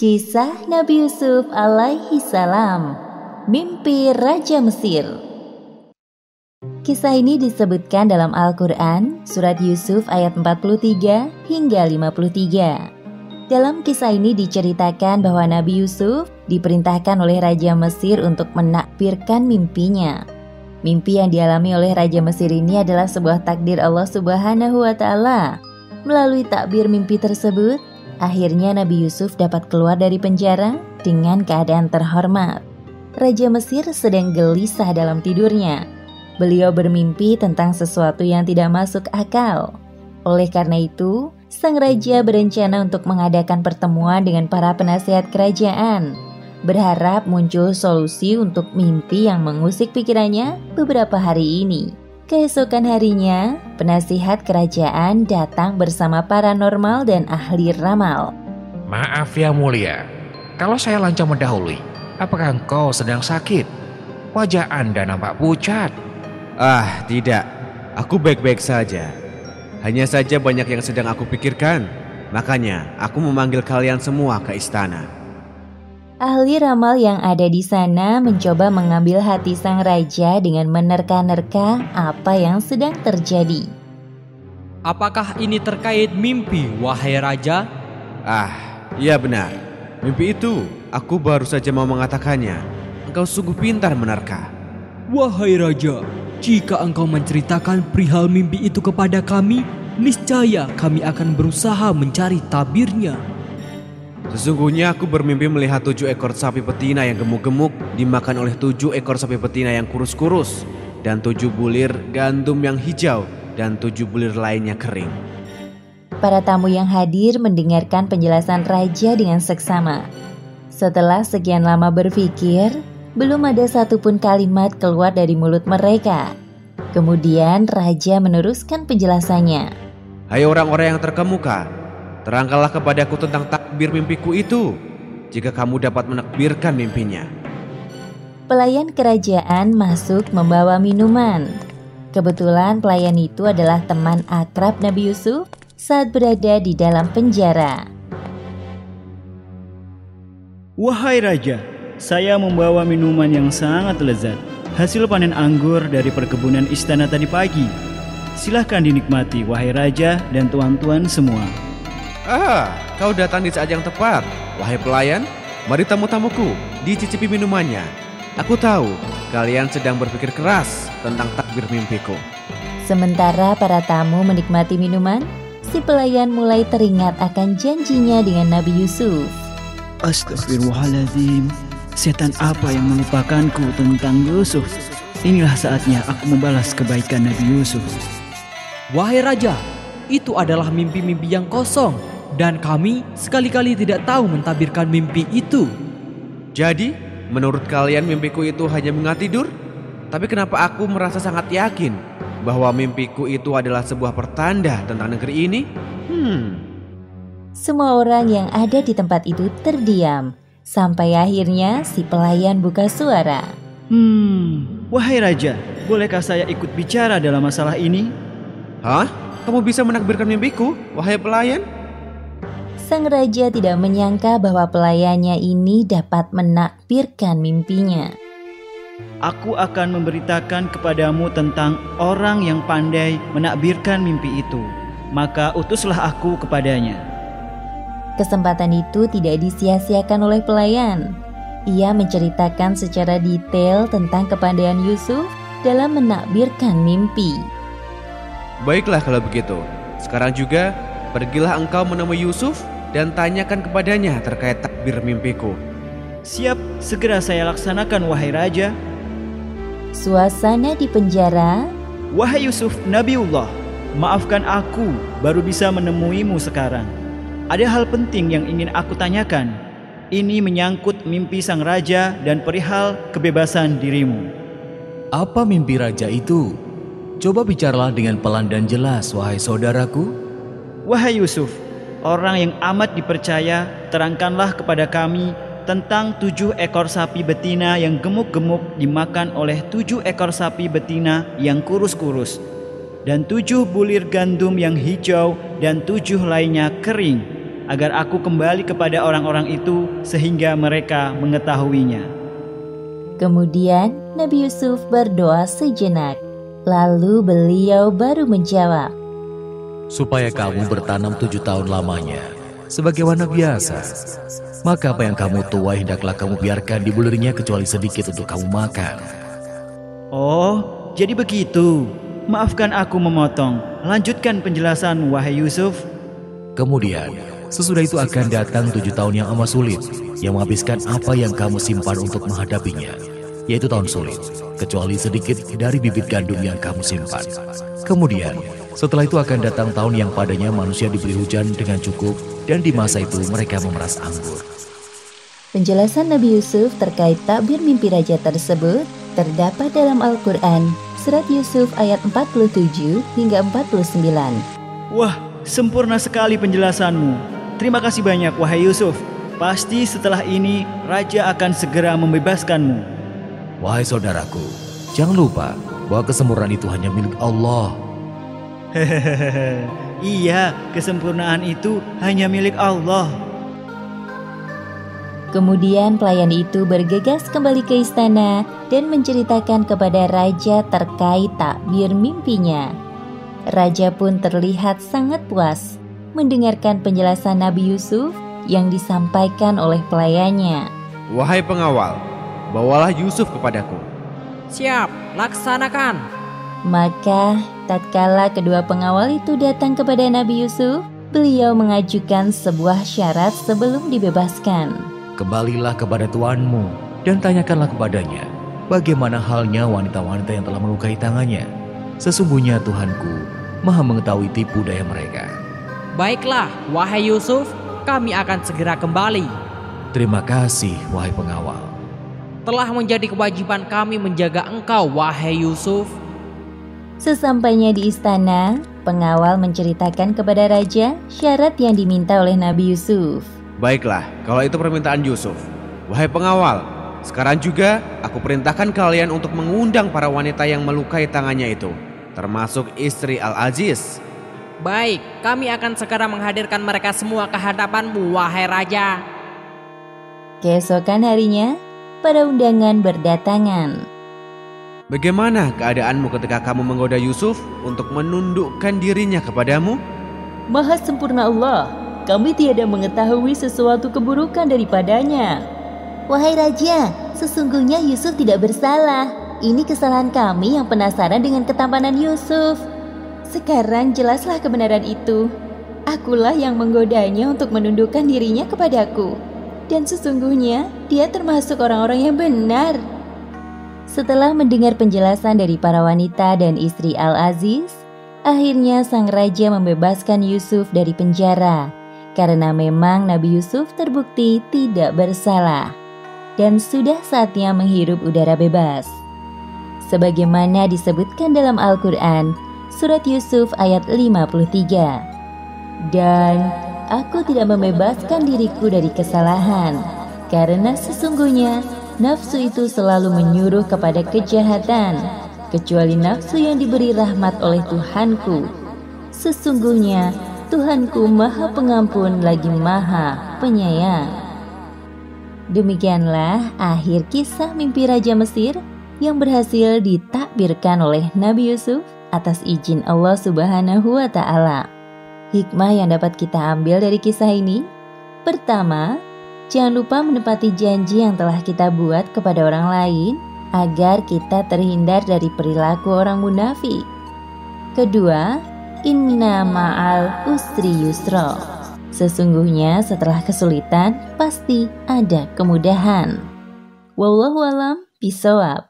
Kisah Nabi Yusuf alaihi salam Mimpi Raja Mesir Kisah ini disebutkan dalam Al-Quran, surat Yusuf ayat 43 hingga 53. Dalam kisah ini diceritakan bahwa Nabi Yusuf diperintahkan oleh Raja Mesir untuk menakbirkan mimpinya. Mimpi yang dialami oleh Raja Mesir ini adalah sebuah takdir Allah Subhanahu wa Ta'ala. Melalui takbir mimpi tersebut, Akhirnya Nabi Yusuf dapat keluar dari penjara dengan keadaan terhormat. Raja Mesir sedang gelisah dalam tidurnya. Beliau bermimpi tentang sesuatu yang tidak masuk akal. Oleh karena itu, sang raja berencana untuk mengadakan pertemuan dengan para penasihat kerajaan, berharap muncul solusi untuk mimpi yang mengusik pikirannya beberapa hari ini. Keesokan harinya, penasihat kerajaan datang bersama paranormal dan ahli ramal. Maaf ya mulia, kalau saya lancang mendahului, apakah engkau sedang sakit? Wajah Anda nampak pucat. Ah, tidak. Aku baik-baik saja. Hanya saja banyak yang sedang aku pikirkan. Makanya, aku memanggil kalian semua ke istana. Ahli ramal yang ada di sana mencoba mengambil hati sang raja dengan menerka-nerka apa yang sedang terjadi. Apakah ini terkait mimpi, wahai raja? Ah, iya benar. Mimpi itu, aku baru saja mau mengatakannya. Engkau sungguh pintar menerka. Wahai raja, jika engkau menceritakan perihal mimpi itu kepada kami, niscaya kami akan berusaha mencari tabirnya. Sesungguhnya aku bermimpi melihat tujuh ekor sapi betina yang gemuk-gemuk dimakan oleh tujuh ekor sapi betina yang kurus-kurus dan tujuh bulir gandum yang hijau dan tujuh bulir lainnya kering. Para tamu yang hadir mendengarkan penjelasan raja dengan seksama. Setelah sekian lama berpikir, belum ada satupun kalimat keluar dari mulut mereka. Kemudian raja meneruskan penjelasannya. Hai orang-orang yang terkemuka, terangkanlah kepadaku tentang takbir mimpiku itu, jika kamu dapat menakbirkan mimpinya. Pelayan kerajaan masuk membawa minuman. Kebetulan pelayan itu adalah teman akrab Nabi Yusuf saat berada di dalam penjara. Wahai raja, saya membawa minuman yang sangat lezat. Hasil panen anggur dari perkebunan istana tadi pagi. Silahkan dinikmati, wahai raja dan tuan-tuan semua. Ah, kau datang di saat yang tepat. Wahai pelayan, mari tamu-tamuku, dicicipi minumannya. Aku tahu kalian sedang berpikir keras tentang takbir mimpiku. Sementara para tamu menikmati minuman, si pelayan mulai teringat akan janjinya dengan Nabi Yusuf. Astagfirullahaladzim, setan apa yang melupakanku tentang Yusuf? Inilah saatnya aku membalas kebaikan Nabi Yusuf. Wahai raja, itu adalah mimpi-mimpi yang kosong dan kami sekali-kali tidak tahu mentabirkan mimpi itu. Jadi, menurut kalian mimpiku itu hanya mengat tidur? Tapi kenapa aku merasa sangat yakin bahwa mimpiku itu adalah sebuah pertanda tentang negeri ini? Hmm. Semua orang yang ada di tempat itu terdiam sampai akhirnya si pelayan buka suara. Hmm, wahai raja, bolehkah saya ikut bicara dalam masalah ini? Hah? Kamu bisa menakbirkan mimpiku, wahai pelayan? Sang raja tidak menyangka bahwa pelayannya ini dapat menakbirkan mimpinya. Aku akan memberitakan kepadamu tentang orang yang pandai menakbirkan mimpi itu. Maka utuslah aku kepadanya. Kesempatan itu tidak disia-siakan oleh pelayan. Ia menceritakan secara detail tentang kepandaian Yusuf dalam menakbirkan mimpi. Baiklah kalau begitu. Sekarang juga pergilah engkau menemui Yusuf dan tanyakan kepadanya terkait takbir mimpiku. Siap, segera saya laksanakan wahai raja. Suasana di penjara. Wahai Yusuf, Nabiullah, maafkan aku baru bisa menemuimu sekarang. Ada hal penting yang ingin aku tanyakan. Ini menyangkut mimpi sang raja dan perihal kebebasan dirimu. Apa mimpi raja itu? Coba bicaralah dengan pelan dan jelas, wahai saudaraku. Wahai Yusuf, orang yang amat dipercaya, terangkanlah kepada kami tentang tujuh ekor sapi betina yang gemuk-gemuk dimakan oleh tujuh ekor sapi betina yang kurus-kurus. dan tujuh bulir gandum yang hijau dan tujuh lainnya kering, agar aku kembali kepada orang-orang itu sehingga mereka mengetahuinya. Kemudian Nabi Yusuf berdoa sejenak. Lalu beliau baru menjawab, Supaya kamu bertanam tujuh tahun lamanya, sebagaimana biasa. Maka apa yang kamu tuai hendaklah kamu biarkan di bulirnya kecuali sedikit untuk kamu makan. Oh, jadi begitu. Maafkan aku memotong. Lanjutkan penjelasan wahai Yusuf. Kemudian, sesudah itu akan datang tujuh tahun yang amat sulit, yang menghabiskan apa yang kamu simpan untuk menghadapinya, yaitu tahun sulit, kecuali sedikit dari bibit gandum yang kamu simpan. Kemudian, setelah itu akan datang tahun yang padanya manusia diberi hujan dengan cukup, dan di masa itu mereka memeras anggur. Penjelasan Nabi Yusuf terkait takbir mimpi raja tersebut terdapat dalam Al-Quran, Surat Yusuf ayat 47 hingga 49. Wah, sempurna sekali penjelasanmu. Terima kasih banyak wahai Yusuf. Pasti setelah ini raja akan segera membebaskanmu. Wahai saudaraku, jangan lupa bahwa kesempurnaan itu hanya milik Allah. Hehehe. Iya, kesempurnaan itu hanya milik Allah. Kemudian pelayan itu bergegas kembali ke istana dan menceritakan kepada raja terkait takbir mimpinya. Raja pun terlihat sangat puas mendengarkan penjelasan Nabi Yusuf yang disampaikan oleh pelayannya. Wahai pengawal, bawalah Yusuf kepadaku. Siap, laksanakan. Maka tatkala kedua pengawal itu datang kepada Nabi Yusuf, beliau mengajukan sebuah syarat sebelum dibebaskan. Kembalilah kepada tuanmu dan tanyakanlah kepadanya bagaimana halnya wanita-wanita yang telah melukai tangannya. Sesungguhnya Tuhanku maha mengetahui tipu daya mereka. Baiklah, wahai Yusuf, kami akan segera kembali. Terima kasih, wahai pengawal. Telah menjadi kewajiban kami menjaga engkau, wahai Yusuf. Sesampainya di istana, pengawal menceritakan kepada raja syarat yang diminta oleh Nabi Yusuf. Baiklah, kalau itu permintaan Yusuf. Wahai pengawal, sekarang juga aku perintahkan kalian untuk mengundang para wanita yang melukai tangannya itu, termasuk istri Al-Aziz. Baik, kami akan segera menghadirkan mereka semua ke hadapanmu, wahai raja. Keesokan harinya, para undangan berdatangan. Bagaimana keadaanmu ketika kamu menggoda Yusuf untuk menundukkan dirinya kepadamu? Maha sempurna Allah, kami tiada mengetahui sesuatu keburukan daripadanya. Wahai Raja, sesungguhnya Yusuf tidak bersalah. Ini kesalahan kami yang penasaran dengan ketampanan Yusuf. Sekarang jelaslah kebenaran itu. Akulah yang menggodanya untuk menundukkan dirinya kepadaku. Dan sesungguhnya dia termasuk orang-orang yang benar. Setelah mendengar penjelasan dari para wanita dan istri Al-Aziz, akhirnya sang raja membebaskan Yusuf dari penjara karena memang Nabi Yusuf terbukti tidak bersalah dan sudah saatnya menghirup udara bebas. Sebagaimana disebutkan dalam Al-Quran, Surat Yusuf ayat 53. Dan aku tidak membebaskan diriku dari kesalahan, karena sesungguhnya nafsu itu selalu menyuruh kepada kejahatan, kecuali nafsu yang diberi rahmat oleh Tuhanku. Sesungguhnya Tuhanku maha pengampun lagi maha penyayang. Demikianlah akhir kisah mimpi Raja Mesir yang berhasil ditakbirkan oleh Nabi Yusuf atas izin Allah Subhanahu wa Ta'ala. Hikmah yang dapat kita ambil dari kisah ini: pertama, jangan lupa menepati janji yang telah kita buat kepada orang lain agar kita terhindar dari perilaku orang munafik. Kedua, inna ma'al usri yusra. Sesungguhnya setelah kesulitan pasti ada kemudahan. Wallahu alam bisawab.